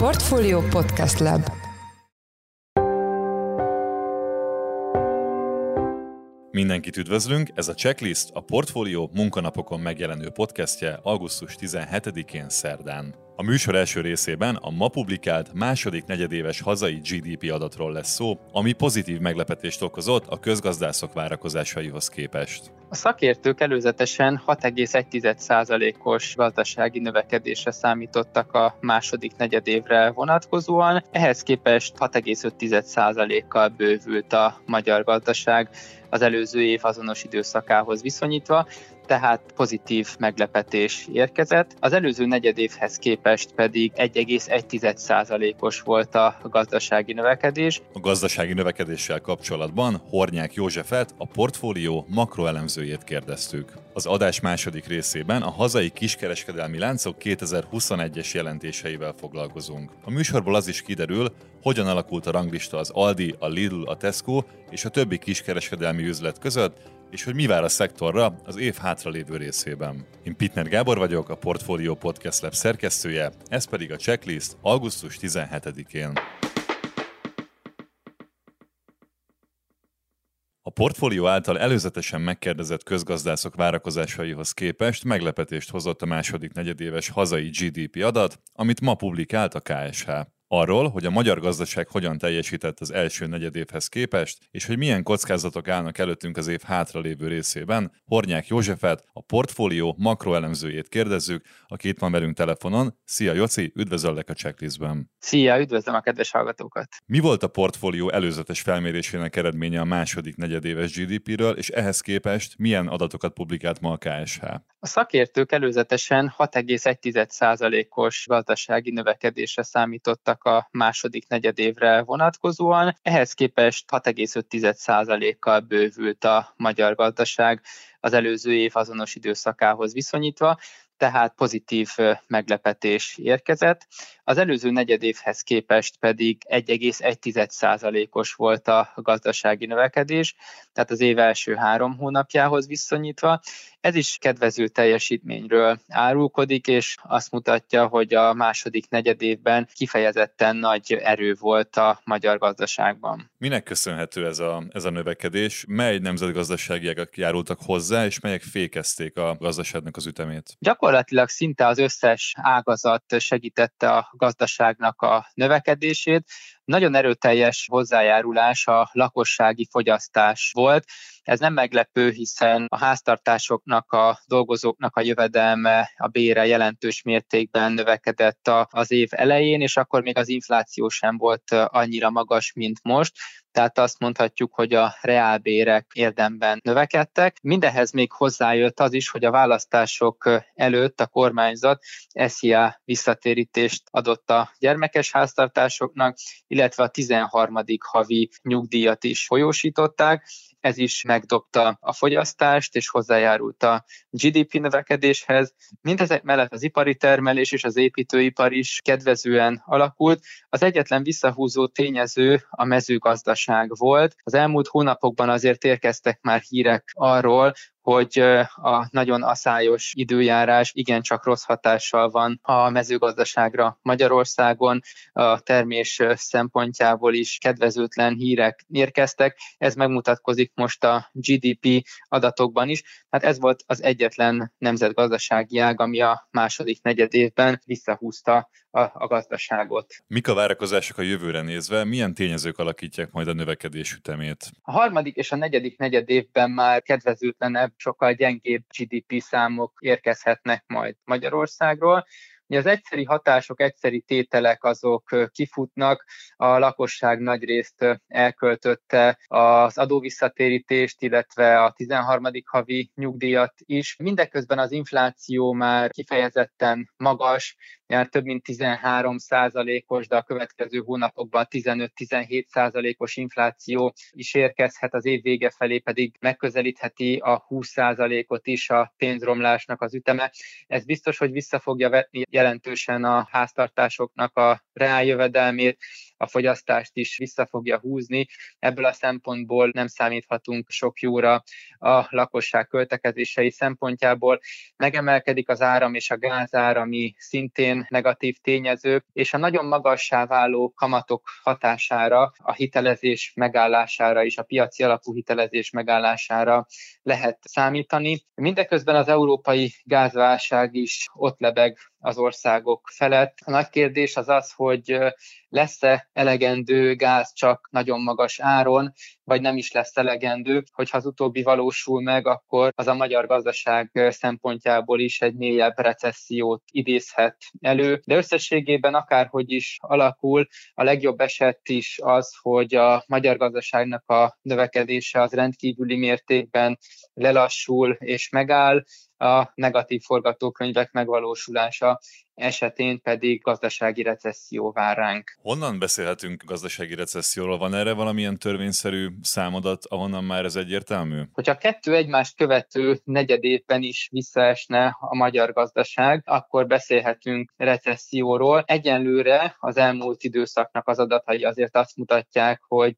Portfolio Podcast Lab Mindenkit üdvözlünk, ez a Checklist, a Portfolio munkanapokon megjelenő podcastje augusztus 17-én szerdán. A műsor első részében a ma publikált második negyedéves hazai GDP adatról lesz szó, ami pozitív meglepetést okozott a közgazdászok várakozásaihoz képest. A szakértők előzetesen 6,1%-os gazdasági növekedésre számítottak a második negyedévre vonatkozóan, ehhez képest 6,5%-kal bővült a magyar gazdaság az előző év azonos időszakához viszonyítva, tehát pozitív meglepetés érkezett. Az előző negyedévhez képest pedig 1,1%-os volt a gazdasági növekedés. A gazdasági növekedéssel kapcsolatban Hornyák Józsefet, a portfólió makroelemzőjét kérdeztük. Az adás második részében a hazai kiskereskedelmi láncok 2021-es jelentéseivel foglalkozunk. A műsorból az is kiderül, hogyan alakult a ranglista az Aldi, a Lidl, a Tesco és a többi kiskereskedelmi üzlet között, és hogy mi vár a szektorra az év hátralévő részében. Én Pitner Gábor vagyok, a Portfolio Podcast Lab szerkesztője, ez pedig a checklist augusztus 17-én. A portfólió által előzetesen megkérdezett közgazdászok várakozásaihoz képest meglepetést hozott a második negyedéves hazai GDP adat, amit ma publikált a KSH. Arról, hogy a magyar gazdaság hogyan teljesített az első negyedévhez képest, és hogy milyen kockázatok állnak előttünk az év hátralévő részében, Hornyák Józsefet, a portfólió makroelemzőjét kérdezzük, aki itt van velünk telefonon. Szia Joci, üdvözöllek a checklistben. Szia, üdvözlöm a kedves hallgatókat. Mi volt a portfólió előzetes felmérésének eredménye a második negyedéves GDP-ről, és ehhez képest milyen adatokat publikált ma a KSH? A szakértők előzetesen 6,1%-os gazdasági növekedésre számítottak a második negyedévre vonatkozóan. Ehhez képest 6,5%-kal bővült a magyar gazdaság az előző év azonos időszakához viszonyítva, tehát pozitív meglepetés érkezett. Az előző negyedévhez képest pedig 1,1%-os volt a gazdasági növekedés, tehát az év első három hónapjához viszonyítva. Ez is kedvező teljesítményről árulkodik, és azt mutatja, hogy a második negyedévben kifejezetten nagy erő volt a magyar gazdaságban. Minek köszönhető ez a, ez a növekedés? Mely nemzetgazdaságiak járultak hozzá, és melyek fékezték a gazdaságnak az ütemét? Gyakorlatilag szinte az összes ágazat segítette a gazdaságnak a növekedését. Nagyon erőteljes hozzájárulás a lakossági fogyasztás volt. Ez nem meglepő, hiszen a háztartásoknak, a dolgozóknak a jövedelme, a bére jelentős mértékben növekedett az év elején, és akkor még az infláció sem volt annyira magas, mint most tehát azt mondhatjuk, hogy a reálbérek érdemben növekedtek. Mindehez még hozzájött az is, hogy a választások előtt a kormányzat SZIA visszatérítést adott a gyermekes háztartásoknak, illetve a 13. havi nyugdíjat is folyósították, ez is megdobta a fogyasztást, és hozzájárult a GDP növekedéshez. Mindezek mellett az ipari termelés és az építőipar is kedvezően alakult. Az egyetlen visszahúzó tényező a mezőgazdaság volt. Az elmúlt hónapokban azért érkeztek már hírek arról, hogy a nagyon aszályos időjárás igencsak rossz hatással van a mezőgazdaságra Magyarországon, a termés szempontjából is kedvezőtlen hírek érkeztek. Ez megmutatkozik most a GDP adatokban is. Hát ez volt az egyetlen nemzetgazdasági ág, ami a második negyed évben visszahúzta a, a gazdaságot. Mik a várakozások a jövőre nézve? Milyen tényezők alakítják majd a növekedés ütemét? A harmadik és a negyedik negyed évben már kedvezőtlenebb, sokkal gyengébb GDP számok érkezhetnek majd Magyarországról. Az egyszeri hatások, egyszeri tételek azok kifutnak, a lakosság nagy részt elköltötte az adóvisszatérítést, illetve a 13. havi nyugdíjat is. Mindeközben az infláció már kifejezetten magas, jár több mint 13 százalékos, de a következő hónapokban 15-17 százalékos infláció is érkezhet, az év vége felé pedig megközelítheti a 20 százalékot is a pénzromlásnak az üteme. Ez biztos, hogy vissza fogja vetni jelentősen a háztartásoknak a reáljövedelmét, a fogyasztást is vissza fogja húzni. Ebből a szempontból nem számíthatunk sok jóra a lakosság költekezései szempontjából. Megemelkedik az áram és a gázár, ami szintén negatív tényező, és a nagyon magassá váló kamatok hatására, a hitelezés megállására és a piaci alapú hitelezés megállására lehet számítani. Mindeközben az európai gázválság is ott lebeg az országok felett. A nagy kérdés az az, hogy lesz-e elegendő gáz csak nagyon magas áron, vagy nem is lesz elegendő. Hogyha az utóbbi valósul meg, akkor az a magyar gazdaság szempontjából is egy mélyebb recessziót idézhet elő. De összességében akárhogy is alakul, a legjobb eset is az, hogy a magyar gazdaságnak a növekedése az rendkívüli mértékben lelassul és megáll, a negatív forgatókönyvek megvalósulása esetén pedig gazdasági recesszió vár ránk. Honnan beszélhetünk gazdasági recesszióról? Van erre valamilyen törvényszerű számadat, ahonnan már ez egyértelmű? Hogyha kettő egymást követő negyedévben is visszaesne a magyar gazdaság, akkor beszélhetünk recesszióról. Egyenlőre az elmúlt időszaknak az adatai azért azt mutatják, hogy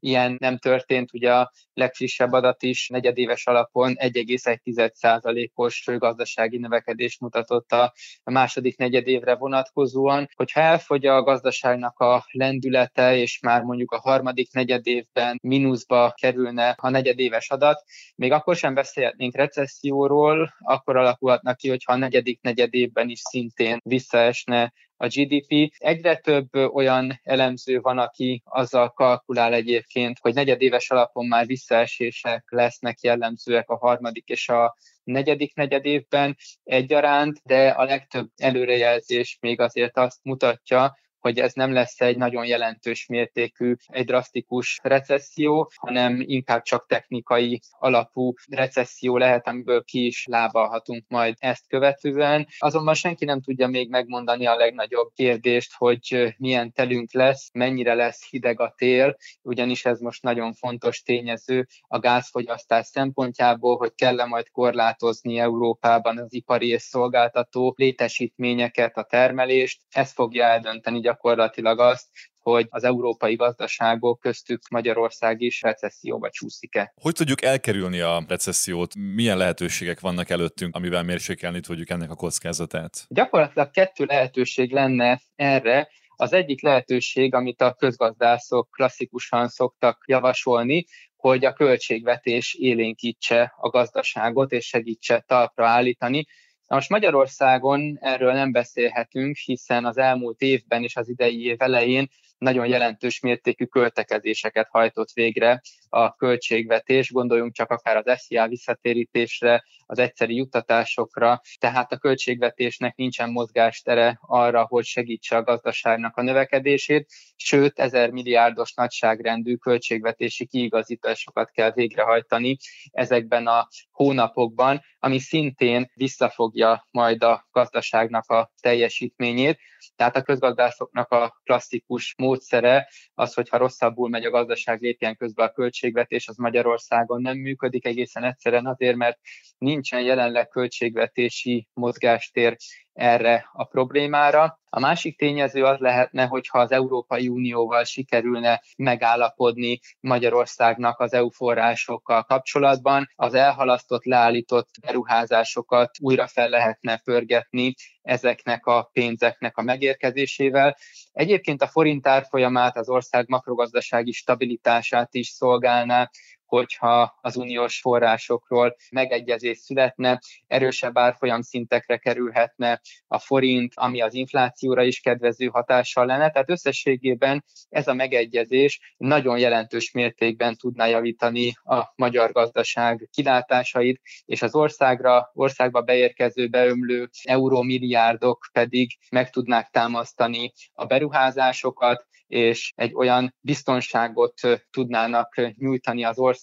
ilyen nem történt. Ugye a legfrissebb adat is negyedéves alapon 1,1%-os gazdasági növekedést mutatott a második negyedévre vonatkozóan. Hogyha elfogy a gazdaságnak a lendülete, és már mondjuk a harmadik negyedévben mínuszba kerülne a negyedéves adat, még akkor sem beszélhetnénk recesszióról, akkor alakulhatnak ki, hogyha a negyedik negyedévben is szintén visszaesne a GDP. Egyre több olyan elemző van, aki azzal kalkulál egyébként, hogy negyedéves alapon már visszaesések lesznek jellemzőek a harmadik és a negyedik negyedévben egyaránt, de a legtöbb előrejelzés még azért azt mutatja, hogy ez nem lesz egy nagyon jelentős mértékű, egy drasztikus recesszió, hanem inkább csak technikai alapú recesszió lehet, amiből ki is lábalhatunk majd ezt követően. Azonban senki nem tudja még megmondani a legnagyobb kérdést, hogy milyen telünk lesz, mennyire lesz hideg a tél, ugyanis ez most nagyon fontos tényező a gázfogyasztás szempontjából, hogy kell-e majd korlátozni Európában az ipari és szolgáltató létesítményeket, a termelést. Ez fogja eldönteni gyakorlatilag azt, hogy az európai gazdaságok köztük Magyarország is recesszióba csúszik-e. Hogy tudjuk elkerülni a recessziót? Milyen lehetőségek vannak előttünk, amivel mérsékelni tudjuk ennek a kockázatát? Gyakorlatilag kettő lehetőség lenne erre. Az egyik lehetőség, amit a közgazdászok klasszikusan szoktak javasolni, hogy a költségvetés élénkítse a gazdaságot és segítse talpra állítani. Na most Magyarországon erről nem beszélhetünk, hiszen az elmúlt évben és az idei év elején nagyon jelentős mértékű költekezéseket hajtott végre a költségvetés, gondoljunk csak akár az SZIA visszatérítésre, az egyszeri juttatásokra, tehát a költségvetésnek nincsen mozgástere arra, hogy segítse a gazdaságnak a növekedését, sőt, ezer milliárdos nagyságrendű költségvetési kiigazításokat kell végrehajtani ezekben a hónapokban, ami szintén visszafogja majd a gazdaságnak a teljesítményét. Tehát a közgazdászoknak a klasszikus módszere az, hogyha rosszabbul megy a gazdaság, lépjen közben a költségvetés, az Magyarországon nem működik egészen egyszerűen azért, mert nincsen jelenleg költségvetési mozgástér erre a problémára. A másik tényező az lehetne, hogyha az Európai Unióval sikerülne megállapodni Magyarországnak az EU forrásokkal kapcsolatban, az elhalasztott, leállított beruházásokat újra fel lehetne pörgetni ezeknek a pénzeknek a megérkezésével. Egyébként a forint árfolyamát, az ország makrogazdasági stabilitását is szolgálná, hogyha az uniós forrásokról megegyezés születne, erősebb árfolyam szintekre kerülhetne a forint, ami az inflációra is kedvező hatással lenne. Tehát összességében ez a megegyezés nagyon jelentős mértékben tudná javítani a magyar gazdaság kilátásait, és az országra, országba beérkező, beömlő eurómilliárdok pedig meg tudnák támasztani a beruházásokat, és egy olyan biztonságot tudnának nyújtani az országnak,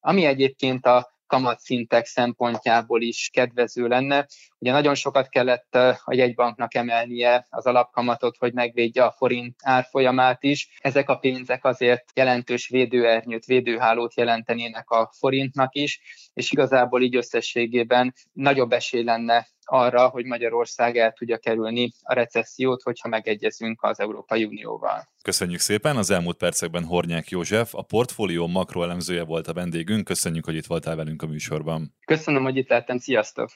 ami egyébként a kamatszintek szempontjából is kedvező lenne. Ugye nagyon sokat kellett a jegybanknak emelnie az alapkamatot, hogy megvédje a forint árfolyamát is. Ezek a pénzek azért jelentős védőernyőt, védőhálót jelentenének a forintnak is, és igazából így összességében nagyobb esély lenne arra, hogy Magyarország el tudja kerülni a recessziót, hogyha megegyezünk az Európai Unióval. Köszönjük szépen! Az elmúlt percekben Hornyák József, a portfólió makroelemzője volt a vendégünk. Köszönjük, hogy itt voltál velünk a műsorban. Köszönöm, hogy itt lettem. Sziasztok!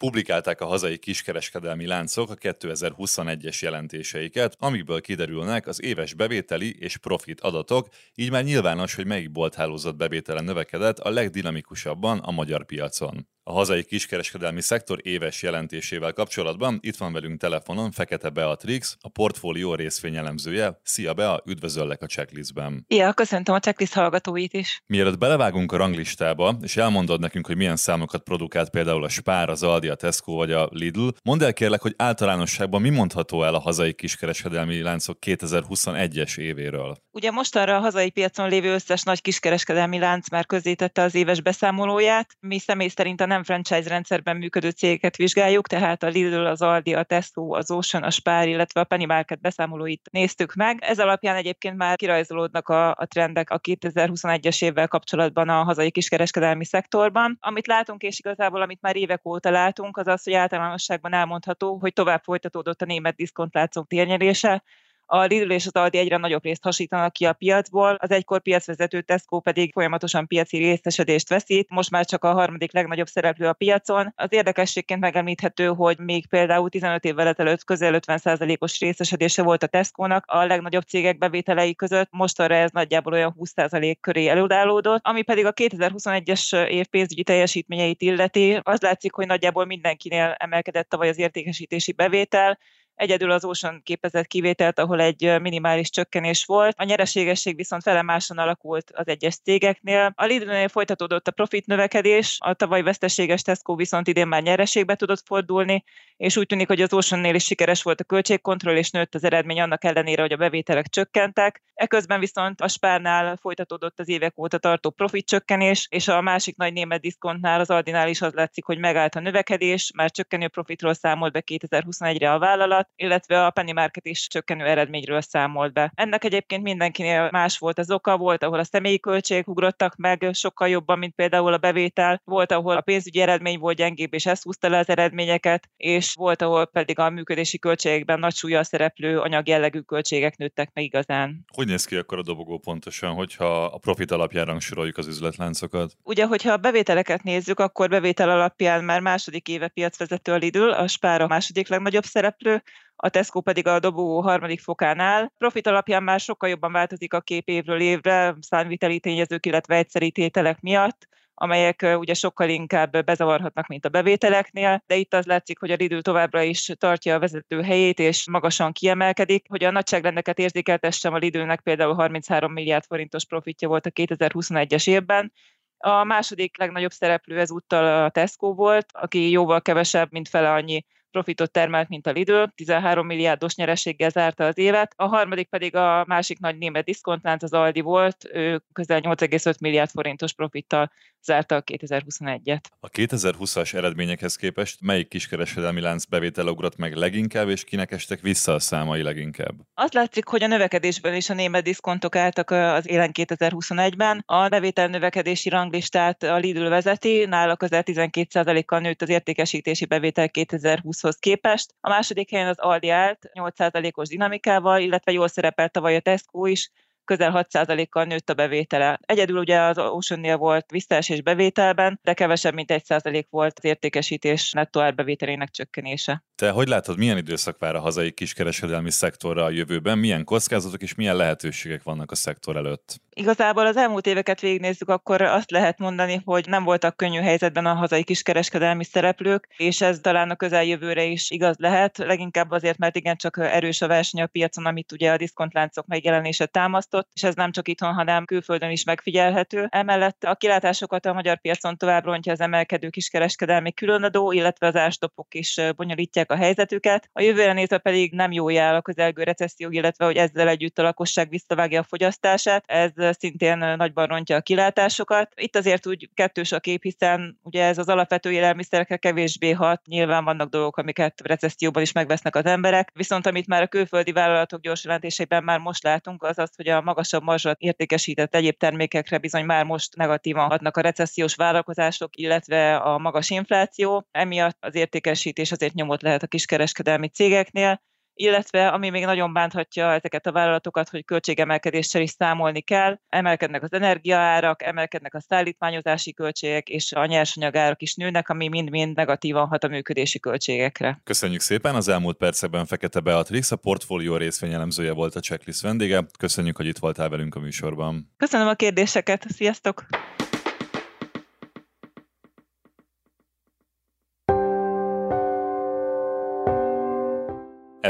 Publikálták a hazai kiskereskedelmi láncok a 2021-es jelentéseiket, amikből kiderülnek az éves bevételi és profit adatok, így már nyilvános, hogy melyik bolthálózat bevétele növekedett a legdinamikusabban a magyar piacon. A hazai kiskereskedelmi szektor éves jelentésével kapcsolatban itt van velünk telefonon Fekete Beatrix, a portfólió részvényelemzője. Szia Bea, üdvözöllek a checklistben. Ja, köszöntöm a checklist hallgatóit is. Mielőtt belevágunk a ranglistába, és elmondod nekünk, hogy milyen számokat produkált például a Spár, az Aldi, a Tesco vagy a Lidl, mondd el kérlek, hogy általánosságban mi mondható el a hazai kiskereskedelmi láncok 2021-es évéről? Ugye most arra a hazai piacon lévő összes nagy kiskereskedelmi lánc már közzétette az éves beszámolóját. Mi személy szerint a nem franchise rendszerben működő cégeket vizsgáljuk, tehát a Lidl, az Aldi, a Tesco, az Ocean, a Spár, illetve a Penny Market beszámolóit néztük meg. Ez alapján egyébként már kirajzolódnak a, a trendek a 2021-es évvel kapcsolatban a hazai kiskereskedelmi szektorban. Amit látunk, és igazából amit már évek óta látunk, az az, hogy általánosságban elmondható, hogy tovább folytatódott a német diszkontláncok térnyerése, a Lidl és az Aldi egyre nagyobb részt hasítanak ki a piacból, az egykor piacvezető Tesco pedig folyamatosan piaci részesedést veszít, most már csak a harmadik legnagyobb szereplő a piacon. Az érdekességként megemlíthető, hogy még például 15 évvel ezelőtt közel 50%-os részesedése volt a Tesco-nak a legnagyobb cégek bevételei között, most arra ez nagyjából olyan 20% köré eludálódott, ami pedig a 2021-es év pénzügyi teljesítményeit illeti, az látszik, hogy nagyjából mindenkinél emelkedett tavaly az értékesítési bevétel, Egyedül az Ocean képezett kivételt, ahol egy minimális csökkenés volt. A nyereségesség viszont felemáson alakult az egyes cégeknél. A Lidl-nél folytatódott a profit növekedés, a tavaly veszteséges Tesco viszont idén már nyereségbe tudott fordulni, és úgy tűnik, hogy az Ocean-nél is sikeres volt a költségkontroll, és nőtt az eredmény annak ellenére, hogy a bevételek csökkentek. Eközben viszont a Spárnál folytatódott az évek óta tartó profit csökkenés, és a másik nagy német diszkontnál, az Aldinál is az látszik, hogy megállt a növekedés, már csökkenő profitról számolt be 2021-re a vállalat, illetve a Penny Market is csökkenő eredményről számolt be. Ennek egyébként mindenkinél más volt az oka, volt, ahol a személyi költségek ugrottak meg sokkal jobban, mint például a bevétel, volt, ahol a pénzügyi eredmény volt gyengébb, és ez húzta le az eredményeket, és volt, ahol pedig a működési költségekben nagy súlya szereplő anyagjellegű költségek nőttek meg igazán. Hogy néz ki akkor a dobogó pontosan, hogyha a profit alapján rangsoroljuk az üzletláncokat? Ugye, hogyha a bevételeket nézzük, akkor bevétel alapján már második éve piacvezető a Lidl, a Spár a második legnagyobb szereplő, a Tesco pedig a dobó harmadik fokánál. Profit alapján már sokkal jobban változik a kép évről évre, számviteli tényezők, illetve egyszeri tételek miatt amelyek ugye sokkal inkább bezavarhatnak, mint a bevételeknél, de itt az látszik, hogy a Lidl továbbra is tartja a vezető helyét, és magasan kiemelkedik. Hogy a nagyságrendeket érzékeltessem, a Lidlnek például 33 milliárd forintos profitja volt a 2021-es évben, a második legnagyobb szereplő ezúttal a Tesco volt, aki jóval kevesebb, mint fele annyi profitot termelt, mint a Lidl, 13 milliárdos nyereséggel zárta az évet. A harmadik pedig a másik nagy német diszkontlánc, az Aldi volt, ő közel 8,5 milliárd forintos profittal zárta a 2021-et. A 2020-as eredményekhez képest melyik kiskereskedelmi lánc bevétel ugrott meg leginkább, és kinek estek vissza a számai leginkább? Az látszik, hogy a növekedésben is a német diszkontok álltak az élen 2021-ben. A bevétel növekedési ranglistát a Lidl vezeti, nála közel 12%-kal nőtt az értékesítési bevétel 2020-hoz képest. A második helyen az Aldi állt 8%-os dinamikával, illetve jól szerepelt tavaly a Tesco is, közel 6%-kal nőtt a bevétele. Egyedül ugye az Ocean-nél volt visszaesés bevételben, de kevesebb, mint 1% volt az értékesítés nettó árbevételének csökkenése. Te hogy látod, milyen időszak vár a hazai kiskereskedelmi szektorra a jövőben, milyen kockázatok és milyen lehetőségek vannak a szektor előtt? Igazából az elmúlt éveket végignézzük, akkor azt lehet mondani, hogy nem voltak könnyű helyzetben a hazai kiskereskedelmi szereplők, és ez talán a közeljövőre is igaz lehet, leginkább azért, mert igencsak erős a verseny a piacon, amit ugye a diszkontláncok megjelenése támasztott, és ez nem csak itthon, hanem külföldön is megfigyelhető. Emellett a kilátásokat a magyar piacon tovább rontja az emelkedő kiskereskedelmi különadó, illetve az ástopok is bonyolítják a helyzetüket. A jövőre nézve pedig nem jó jel a közelgő recesszió, illetve hogy ezzel együtt a lakosság visszavágja a fogyasztását. Ez szintén nagyban rontja a kilátásokat. Itt azért úgy kettős a kép, hiszen ugye ez az alapvető élelmiszerekre kevésbé hat. Nyilván vannak dolgok, amiket recesszióban is megvesznek az emberek. Viszont amit már a külföldi vállalatok gyors jelentéseiben már most látunk, az az, hogy a magasabb marzsat értékesített egyéb termékekre bizony már most negatívan hatnak a recessziós vállalkozások, illetve a magas infláció. Emiatt az értékesítés azért nyomot lehet a kiskereskedelmi cégeknél, illetve ami még nagyon bánthatja ezeket a vállalatokat, hogy költségemelkedéssel is számolni kell. Emelkednek az energiaárak, emelkednek a szállítmányozási költségek, és a nyersanyagárak is nőnek, ami mind-mind negatívan hat a működési költségekre. Köszönjük szépen! Az elmúlt percekben Fekete Beatrix, a portfólió részvényelemzője volt a checklist vendége. Köszönjük, hogy itt voltál velünk a műsorban. Köszönöm a kérdéseket, sziasztok!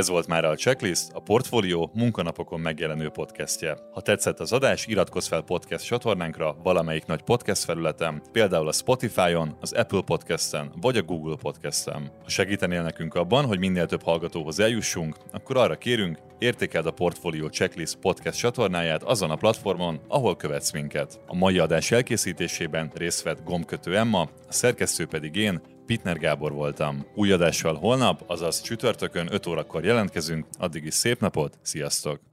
Ez volt már a Checklist, a Portfólió munkanapokon megjelenő podcastje. Ha tetszett az adás, iratkozz fel podcast csatornánkra valamelyik nagy podcast felületen, például a Spotify-on, az Apple Podcast-en vagy a Google Podcast-en. Ha segítenél nekünk abban, hogy minél több hallgatóhoz eljussunk, akkor arra kérünk, értékeld a Portfólió Checklist podcast csatornáját azon a platformon, ahol követsz minket. A mai adás elkészítésében részt vett gombkötő Emma, a szerkesztő pedig én, Pitner Gábor voltam. Új adással holnap, azaz csütörtökön 5 órakor jelentkezünk, addig is szép napot, sziasztok!